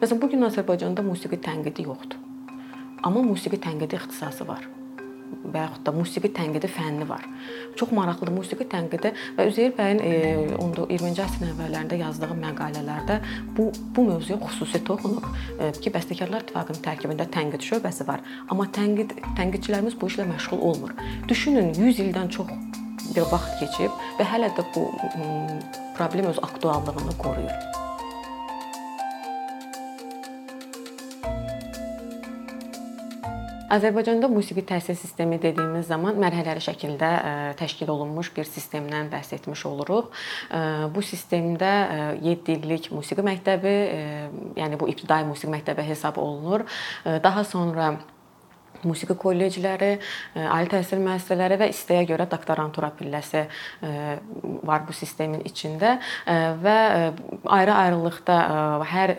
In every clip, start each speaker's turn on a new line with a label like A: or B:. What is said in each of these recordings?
A: Məsələn, bu gün Azərbaycanda musiqi tənqidi yoxdur. Amma musiqi tənqidi ixtisası var və yaxud da musiqi tənqidi fənni var. Çox maraqlıdır musiqi tənqidi və Üzeyir bəyin e, 20-ci əsrin əvvəllərində yazdığı məqalələrdə bu bu mövzuya xüsusi toxunub e, ki, bəstəkarlar ittifaqının tərkibində tənqid şöbəsi var, amma tənqid tənqidçilərimiz bu işlə məşğul olmur. Düşünün, 100 ildən çox bir vaxt keçib və hələ də bu problem öz aktuallığını qoruyur. Azərbaycanda musiqi təhsil sistemi dediyimiz zaman mərhələli şəkildə təşkil olunmuş bir sistemdən bəhs etmiş oluruq. Bu sistemdə 7 illik musiqi məktəbi, yəni bu ibtidai musiqi məktəbi hesab olunur. Daha sonra musiqi kollecləri, ali təhsil müəssisələri və istəyə görə doktorantura pilləsi var bu sistemin içində və ayrı-ayrılıqda hər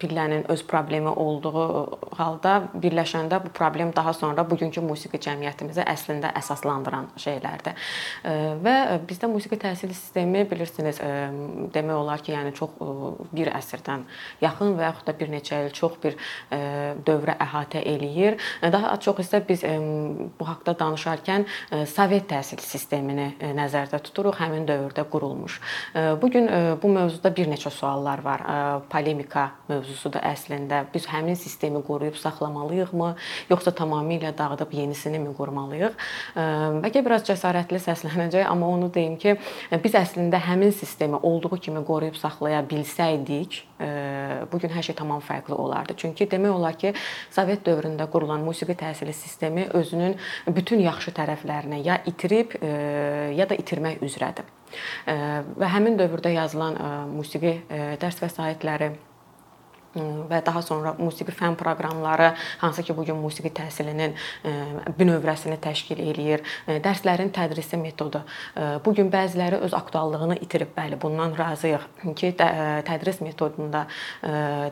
A: pillənin öz problemi olduğu halda birləşəndə bu problem daha sonra bugünkü musiqi cəmiyyətimizi əslində əsaslandıran şeylərdir. Və bizdə musiqi təhsil sistemi bilirsiniz, demək olar ki, yəni çox bir əsrdən yaxın və yaxud da bir neçə il çox bir dövrə əhatə eləyir. Daha çox isə biz bu haqqda danışarkən Sovet təhsil sistemini nəzərdə tuturuq, həmin dövrdə qurulmuş. Bu gün bu mövzuda bir neçə suallar var. Polemika mövzusu mövzusudur əslində. Biz həmin sistemi qoruyub saxlamalıyıqmı, yoxsa tamamilə dağıdıb yenisini mi qurmalıyıq? Bəlkə biraz cəsarətli səslənəcək, amma onu deyim ki, biz əslində həmin sistemi olduğu kimi qoruyub saxlaya bilsəydik, bu gün hər şey tamam fərqli olardı. Çünki demək olar ki, Sovet dövründə qurulan musiqi təhsili sistemi özünün bütün yaxşı tərəflərini ya itirib, ya da itirmək üzrədir. Və həmin dövrdə yazılan musiqi dərs vəsaitləri və daha sonra musiqi fən proqramları, hansı ki, bu gün musiqi təhsilinin bünövrəsini təşkil eləyir. Dərslərin tədrisi metodu bu gün bəziləri öz aktuallığını itirib. Bəli, bundan razıyıq ki, tədris metodunda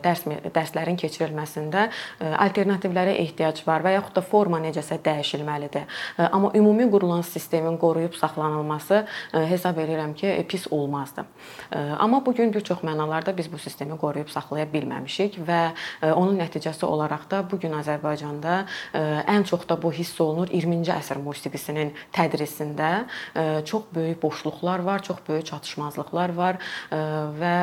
A: dərs dərslərin keçirilməsində alternativlərə ehtiyac var və yaxud da forma necəsə dəyişilməlidir. Amma ümumi qurulan sistemin qoruyub saxlanılması hesab edirəm ki, pis olmazdı. Amma bu gün bir çox mənalarda biz bu sistemi qoruyub saxlaya bilməmişik etmişik və e, onun nəticəsi olaraq da bu gün Azərbaycanda e, ən çox da bu hiss olunur 20-ci əsr musiqisinin tədrisində e, çox böyük boşluqlar var, çox böyük çatışmazlıqlar var və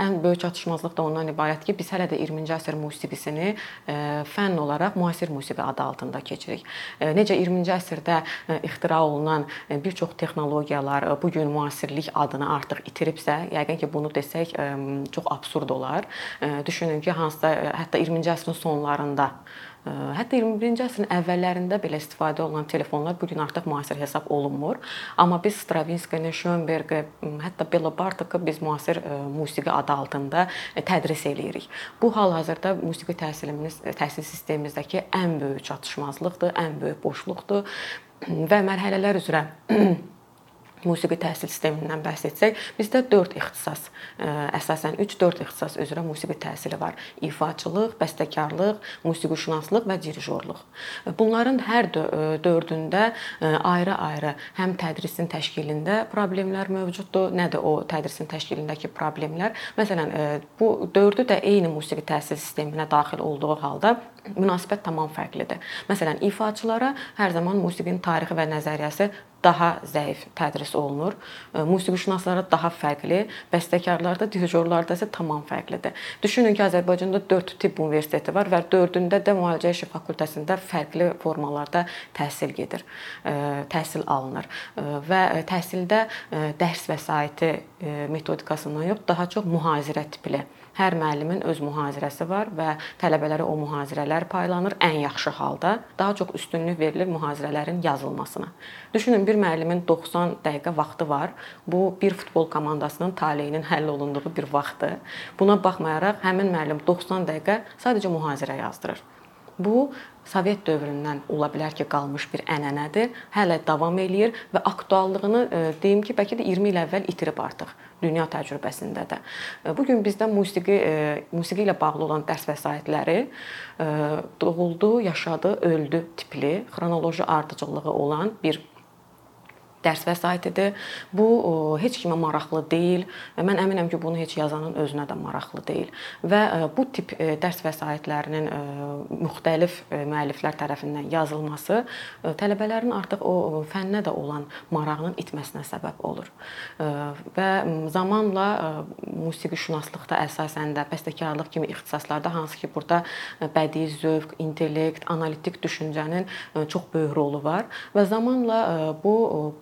A: ən böyük çatışmazlıq da ondan ibarət ki, biz hələ də 20-ci əsr musiqisini fənn olaraq müasir musiqi adı altında keçirik. Necə 20-ci əsrdə ixtira olunan bir çox texnologiyalar bu gün müasirlik adını artıq itiribsə, yəqin ki, bunu desək çox absurd olar düşünün ki, hansısa hətta 20-ci əsrin sonlarında Hətta 21-ci əsrin əvvəllərində belə istifadə olunan telefonlar bu gün artıq müasir hesab olunmur. Amma biz Stravinskini, Schönbergi, hətta Bela Bartoku biz müasir musiqi adı altında tədris eləyirik. Bu hal-hazırda musiqi təhsilimiz, təhsil sistemimizdəki ən böyük çatışmazlıqdır, ən böyük boşluqdur və mərhələlər üzrə musiqi təhsil sistemindən bəhs etsək, bizdə 4 ixtisas, əsasən 3-4 ixtisas üzrə musiqi təhsili var. İfaçılıq, bəstəkarlıq, musiqişünaslıq və dirijorluq. Bunların hər dördündə ayrı-ayrı həm tədrisin təşkilində problemlər mövcuddur. Nədir o tədrisin təşkilindəki problemlər? Məsələn, bu dördü də eyni musiqi təhsil sisteminə daxil olduğu halda münasibət tamam fərqlidir. Məsələn, ifaçılara hər zaman musiqinin tarixi və nəzəriyyəsi daha zəif tədris olunur. Musiqişünaslara daha fərqli, bəstəkarlarda, dirijorlarda isə tamam fərqlidir. Düşünün ki, Azərbaycanda 4 tibb universiteti var və 4-ündə də müalicə işi fakültəsində fərqli formalarda təhsil gedir, təhsil alınır və təhsildə dərs vəsaiti metodikasından yox, daha çox mühazirə tipli Hər müəllimin öz mühazirəsi var və tələbələrə o mühazirələr paylanır ən yaxşı halda. Daha çox üstünlük verilir mühazirələrin yazılmasına. Düşünün bir müəllimin 90 dəqiqə vaxtı var. Bu bir futbol komandasının taleyinin həll olunduğu bir vaxtdır. Buna baxmayaraq həmin müəllim 90 dəqiqə sadəcə mühazirə yazdırır. Bu Sovet dövründən ola bilər ki, qalmış bir ənənədir. Hələ davam eləyir və aktuallığını e, deyim ki, bəlkə də 20 il əvvəl itirib artıq dünya təcrübəsində də. Bu gün bizdə musiqi musiqi ilə bağlı olan dərs vəsaitləri doğuldu, yaşadı, öldü tipli xronoloji ardıcıllığı olan bir dərs vəsaitidir. Bu heç kimə maraqlı deyil və mən əminəm ki, bunu heç yazanın özünə də maraqlı deyil. Və bu tip dərs vəsaitlərinin müxtəlif müəlliflər tərəfindən yazılması tələbələrin artıq o fənnə də olan marağının itməsinə səbəb olur. Və zamanla musiqişünaslıqda əsasən də bəstəkarlıq kimi ixtisaslarda hansı ki, burada bədii zövq, intellekt, analitik düşüncənin çox böyük rolu var və zamanla bu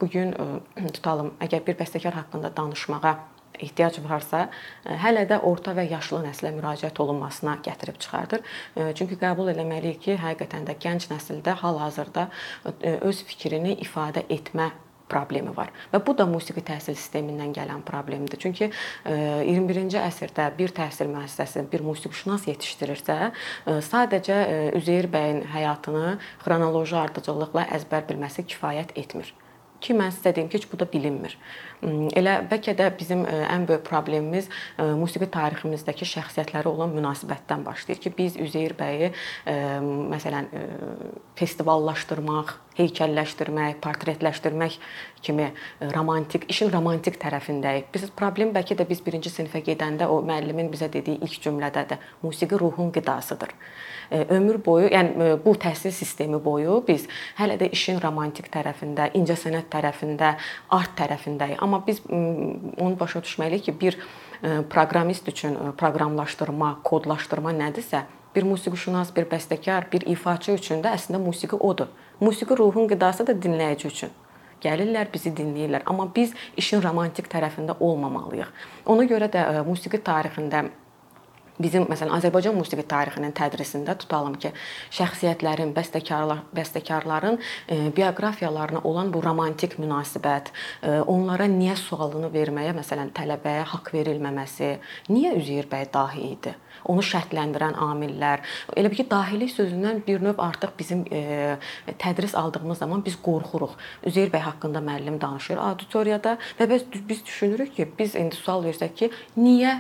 A: bu gün tutalım, əgər bir bəstəkar haqqında danışmağa ehtiyac varsa, hələ də orta və yaşlı nəslə müraciət olunmasına gətirib çıxardır. Çünki qəbul etməliyik ki, həqiqətən də gənc nəsildə hal-hazırda öz fikrini ifadə etmə problemi var. Və bu da musiqi təhsil sistemindən gələn problemdir. Çünki 21-ci əsrdə bir təhsil müəssisəsi bir musiqişünas yetişdirirsə, sadəcə Üzeyir bəyin həyatını xronoloji ardıcıllıqla əzbər bilməsi kifayət etmir ki, mən sizə deyim ki, heç bu da bilinmir. Elə bəlkə də bizim ən böyük problemimiz musiqi tariximizdəki şəxsiyyətlərə olan münasibətdən başlayır ki, biz Üzeyir bəyi məsələn festivallaşdırmaq, heykəlləşdirmək, portretləşdirmək kimi romantik, işin romantik tərəfindəyik. Biz problem bəlkə də biz 1-ci sinifə gedəndə o müəllimin bizə dediyi ilk cümlədədir. Musiqi ruhun qidasıdır ömür boyu, yəni bu təhsil sistemi boyu biz hələ də işin romantik tərəfində, incəsənət tərəfində, art tərəfindəyik. Amma biz onu başa düşməliyik ki, bir proqramist üçün proqramlaşdırma, kodlaşdırma nədirsə, bir musiqişünas, bir bəstəkar, bir ifaçı üçün də əslində musiqi odur. Musiqi ruhun qidası da dinləyici üçün gəlirlər, bizi dinləyirlər. Amma biz işin romantik tərəfində olmamalıyıq. Ona görə də musiqi tarixində bizim məsələn Azərbaycan musiqi tarixinin tədrisində tutalım ki, şəxsiyyətlərin, bəstəkarlar, bəstəkarların e, bioqrafiyalarına olan bu romantik münasibət, e, onlara niyə sualını verməyə məsələn tələbəyə haqq verilməməsi, niyə Üzeyir bəy dahi idi? Onu şərtləndirən amillər. Elə bil ki, dahilik sözündən bir növ artıq bizim e, tədris aldığımız zaman biz qorxuruq. Üzeyir bəy haqqında müəllim danışır auditoriyada və biz biz düşünürük ki, biz indi sual versək ki, niyə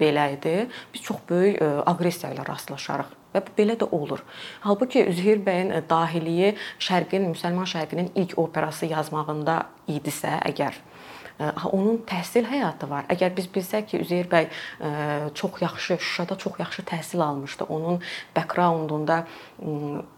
A: belə idi, biz çox böyük e, aqressiya ilə rastlaşarıq və bu belə də olur. Halbuki Üzeyir bəyin e, dahiliyi Şərqin, müsəlman Şərqinin ilk operası yazmağında idisə, əgər e, onun təhsil həyatı var. Əgər biz bilsək ki, Üzeyir bəy çox yaxşı Şuşada çox yaxşı təhsil almışdı. Onun backgroundunda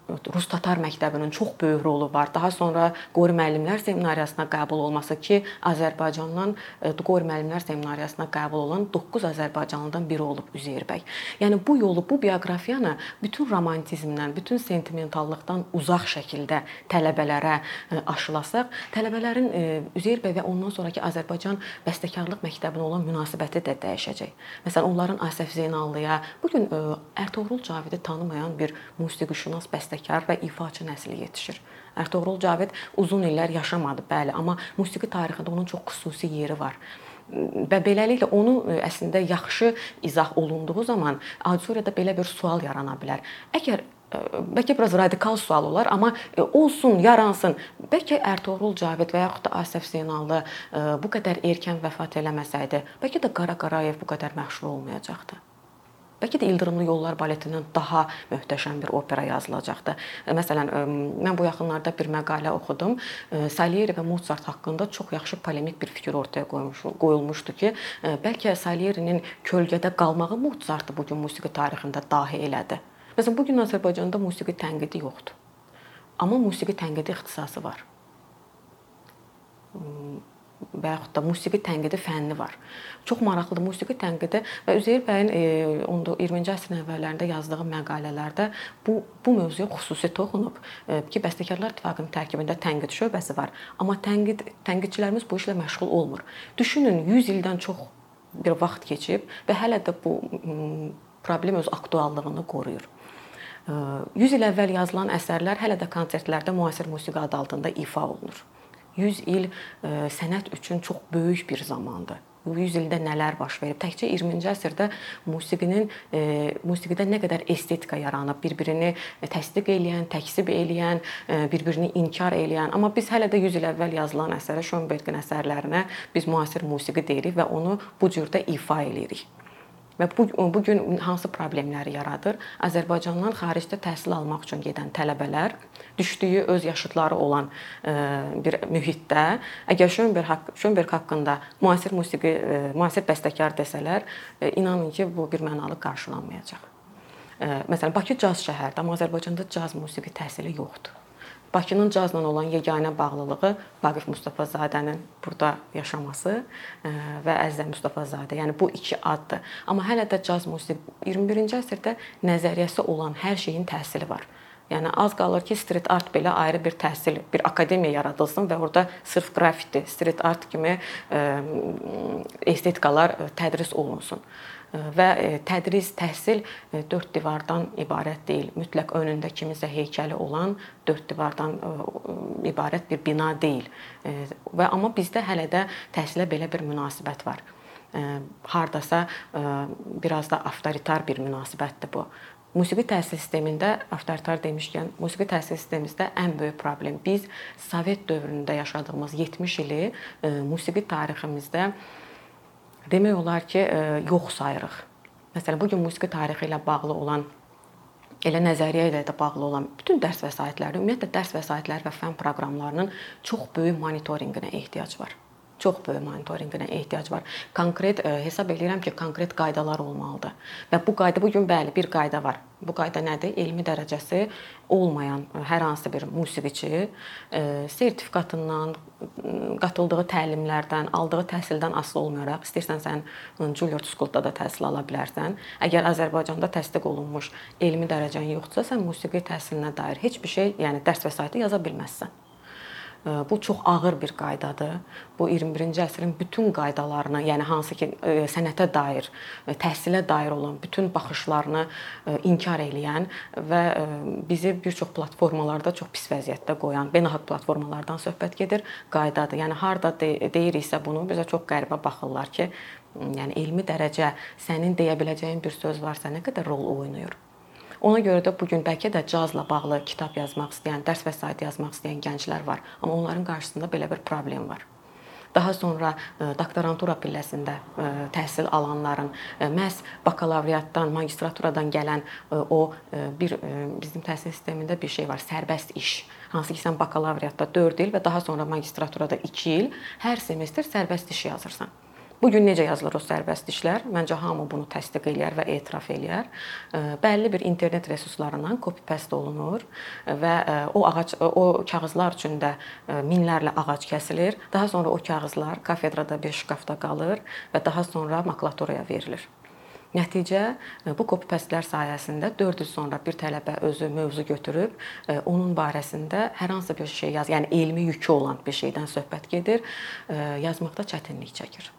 A: Rus tatar məktəbinin çox böyük rolu var. Daha sonra Qori müəllimlər seminariyasına qəbul olması ki, Azərbaycandan e, Qori müəllimlər seminariyasına qəbul olan 9 Azərbaycanlıdan biri olub Üzeyir bəy. Yəni bu yolu, bu bioqrafiyanı bütün romantizmdən, bütün sentimentallıqdan uzaq şəkildə tələbələrə e, aşılasaq, tələbələrin e, Üzeyir bəy və ondan sonrakı Azərbaycan bəstəkarlıq məktəbinə olan münasibəti də dəyişəcək. Məsələn, onların Asəf Zeynallıya, bu gün Ərtuğrul Cavidi tanımayan bir musiqişünas bəstəkar bəstəkar və ifaçı nəsli yetişir. Ərtuğrul Cavid uzun illər yaşamadı, bəli, amma musiqi tarixində onun çox xüsusi yeri var və beləliklə onu e, əslində yaxşı izah olunduğu zaman auditoriyada belə bir sual yarana bilər. Əgər e, bəlkə biraz radikal sual olar, amma e, olsun, yaransın. Bəlkə Ərtuğrul Cavid və yaxud da Asəf Zeynallı bu qədər erkən vəfat eləməsəydi, bəlkə də Qara Qarayev bu qədər məşhur olmayacaqdı. Bəlkə də İldırımlı Yollar baletindən daha möhtəşəm bir opera yazılacaqdı. Məsələn, mən bu yaxınlarda bir məqalə oxudum. Salieri və Mozart haqqında çox yaxşı polemik bir fikir ortaya qoymuş, qoyulmuşdu ki, bəlkə Salierinin kölgədə qalmağı Mozartı bu gün musiqi tarixində dahi elədi. Məsələn, bu gün Azərbaycanda musiqi tənqidi yoxdur. Amma musiqi tənqidi ixtisası var və yaxud da musiqi tənqidi fənni var. Çox maraqlıdır musiqi tənqidi və Üzeyir bəyin 20-ci e, əsrin əvvəllərində yazdığı məqalələrdə bu bu mövzuya xüsusi toxunub e, ki, bəstəkarlar ittifaqının tərkibində tənqid şöbəsi var, amma tənqid tənqidçilərimiz bu işlə məşğul olmur. Düşünün 100 ildən çox bir vaxt keçib və hələ də bu problem öz aktuallığını qoruyur. 100 il əvvəl yazılan əsərlər hələ də konsertlərdə müasir musiqi adı altında ifa olunur. 100 il e, sənət üçün çox böyük bir zamandır. Bu 100 ildə nələr baş verib? Təkcə 20-ci əsrdə musiqinin e, musiqidə nə qədər estetika yaranıb, bir-birini təsdiq edən, təksib edən, e, bir-birini inkar edən, amma biz hələ də 100 il əvvəl yazılan əsərə, Schönbergin əsərlərinə biz müasir musiqi deyirik və onu bu cürdə ifa eləyirik. Və bu bu gün hansı problemləri yaradır? Azərbaycandan xaricdə təhsil almaq üçün gedən tələbələr düşdüyü öz yaşıdları olan e, bir mühitdə əgər Schönberg haqq Schönberg haqqında müasir musiqi, e, müasir bəstəkar desələr, e, inanın ki, bu bir mənalı qarşılanmayacaq. Məsələn, Bakı caz şəhərdir, amma Azərbaycanda caz musiqi təhsili yoxdur. Bakının cazla olan yeganə bağlılığı Vaqif Mustafazadənin burada yaşaması e, və Əzizə Mustafazadə. Yəni bu iki addır. Amma hələ də caz musiqi 21-ci əsrdə nəzəriyyəsi olan hər şeyin təhsili var. Yəni az qalır ki, street art belə ayrı bir təhsil, bir akademiya yaradılsın və orada sırf qrafiti, street art kimi e, estetikalar tədris olunsun və e, tədris, təhsil 4 e, divardan ibarət deyil. Mütləq önündə kiminsə heykəli olan 4 divardan e, ibarət bir bina deyil. Və amma bizdə hələ də təhsilə belə bir münasibət var. Hardasa biraz da avtoritar bir münasibətdir bu. Musiqi təhsil sistemində avtoritar demişkən, musiqi təhsil sistemimizdə ən böyük problem biz Sovet dövründə yaşadığımız 70 ili musiqi tariximizdə demək olar ki, e, yox sayırıq. Məsələn, bu gün musiqi tarixi ilə bağlı olan elə nəzəriyyə ilə də bağlı olan bütün dərs vəsaitləri, ümumiyyətlə dərs vəsaitləri və fən proqramlarının çox böyük monitorinqinə ehtiyac var çox böyük monitorinqinə ehtiyac var. Konkret e, hesab edirəm ki, konkret qaydalar olmalıdır. Və bu qayda bu gün bəli bir qayda var. Bu qayda nədir? Elmi dərəcəsi olmayan hər hansı bir musiqiçi e, sertifikatından, qatıldığı təlimlərdən, aldığı təhsildən asılı olmayaraq, istərsən sən Juilliard School-da da təhsil ala bilərsən. Əgər Azərbaycanda təsdiq olunmuş elmi dərəcən yoxdursa, sən musiqi təhsilinə dair heç bir şey, yəni dərs vəsaiti yaza bilməzsən. Bu çox ağır bir qaydadır. Bu 21-ci əsrin bütün qaydalarını, yəni hansı ki sənətə dair, təhsilə dair olan bütün baxışlarını inkar eləyən və bizi bir çox platformalarda çox pis vəziyyətdə qoyan, beynəlxalq platformalardan söhbət gedir, qaydadır. Yəni harda deyiriksə bunu bizə çox qəribə baxırlar ki, yəni elmi dərəcə sənin deyə biləcəyin bir söz varsa nə qədər rol oynayır? Ona görə də bu gün bəlkə də cazla bağlı kitab yazmaq istəyən, dərs vəsait yazmaq istəyən gənclər var, amma onların qarşısında belə bir problem var. Daha sonra e, doktorantura pilləsində e, təhsil alanların e, məhz bakalavriatdan, magistraturadan gələn o bir bizim təhsil sistemində bir şey var, sərbəst iş. Hansı ki sən bakalavriatda 4 il və daha sonra magistraturada 2 il hər semestr sərbəst iş yazırsan. Bu gün necə yazılır o sərbəst işlər? Məncə hamı bunu təsdiq eləyər və etiraf eləyər. Bəlli bir internet resurslarından copy-paste olunur və o ağac o kağızlar üçün də minlərlə ağac kəsilir. Daha sonra o kağızlar kafedrada bir şkafda qalır və daha sonra makulaturaya verilir. Nəticə bu copy-pastelər sayəsində 4 il sonra bir tələbə özü mövzu götürüb onun barəsində hər hansı bir şey yaz, yəni elmi yükü olan bir şeydən söhbət gedir, yazmaqda çətinlik çəkir.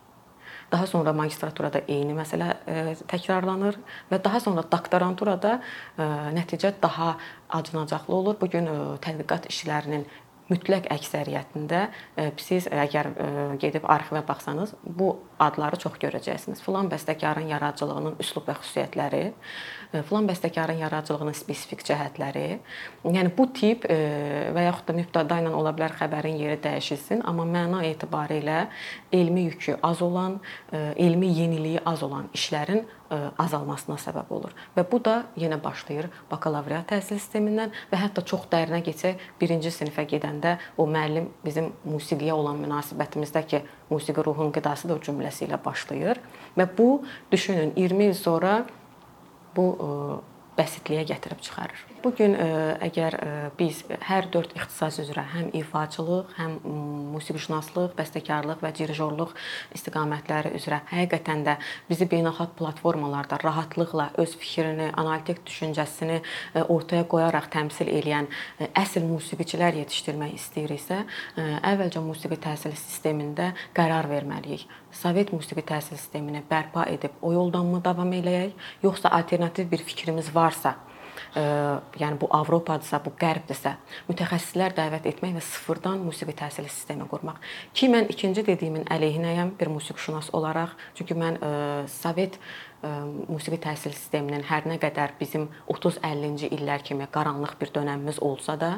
A: Daha sonra magistraturada eyni məsələ e, təkrarlanır və daha sonra doktoranturada e, nəticə daha acınacaqlı olur. Bu gün e, tədqiqat işlərinin mütləq əksəriyyətində siz əgər gedib arxivə baxsanız, bu adları çox görəcəksiniz. Filan bəstəkarın yaradıcılığının üslub və xüsusiyyətləri, filan bəstəkarın yaradıcılığının spesifik cəhətləri. Yəni bu tip və yaxud da mübtəda ilə ola bilər xəbərin yeri dəyişilsin, amma məna etibarilə elmi yükü az olan, elmi yeniliyi az olan işlərin azalmasına səbəb olur. Və bu da yenə başlayır bakalavriat təhsil sistemindən və hətta çox dərinə keçək, 1-ci sinifə gedəndə o müəllim bizim musiqiyə olan münasibətimizdə ki, musiqi ruhun qidasıdır cümləsi ilə başlayır və bu düşünün 20 il sonra bu bəsitliyə gətirib çıxarır. Bu gün e, əgər e, biz hər 4 ixtisas üzrə həm ifaçılıq, həm musiqişünaslıq, bəstəkarlıq və dirijorluq istiqamətləri üzrə həqiqətən də bizi beynəlxalq platformalarda rahatlıqla öz fikrini, analitik düşüncəsini e, ortaya qoyaraq təmsil edən əsl musiqiçilər yetişdirmək istəyiriksə, əvvəlcə musiqi təhsil sistemində qərar verməliyik. Sovet musiqi təhsil sistemini bərpa edib o yoldanmı davam eləyək, yoxsa alternativ bir fikrimiz varsa yəni bu Avropadırsa, bu Qərbdirsə, mütəxəssislər dəvət etmək və sıfırdan musiqi təhsili sistemi qurmaq. Ki mən ikinci dediyimin əleyhinəyəm bir musiqişünas olaraq. Çünki mən Sovet musiqi təhsil sisteminin hər nə qədər bizim 30-50-ci illər kimi qaranlıq bir dövrümüz olsa da,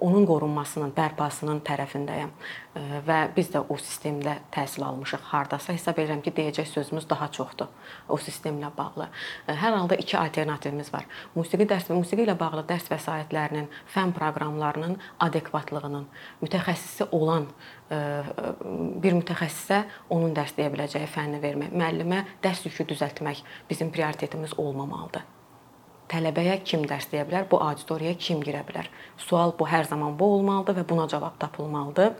A: onun qorunmasının, bərpasının tərəfindəyəm və biz də o sistemdə təhsil almışıq. Hardasa hesab edirəm ki, deyəcək sözümüz daha çoxdur o sistemlə bağlı. Hər halda iki alternativimiz var. Musiqi dərs və musiqi ilə bağlı dərs vəsaitlərinin, fən proqramlarının adekvatlığının mütəxəssisi olan bir mütəxəssisə onun dərs deyə biləcəyi fənni vermək, müəllimə dərs yükü düzəltmək bizim prioritetimiz olmamalıdır. Tələbəyə kim dərs deyə bilər? Bu auditoriyaya kim girə bilər? Sual bu hər zaman bu olmalıdır və buna cavab tapılmalıdır.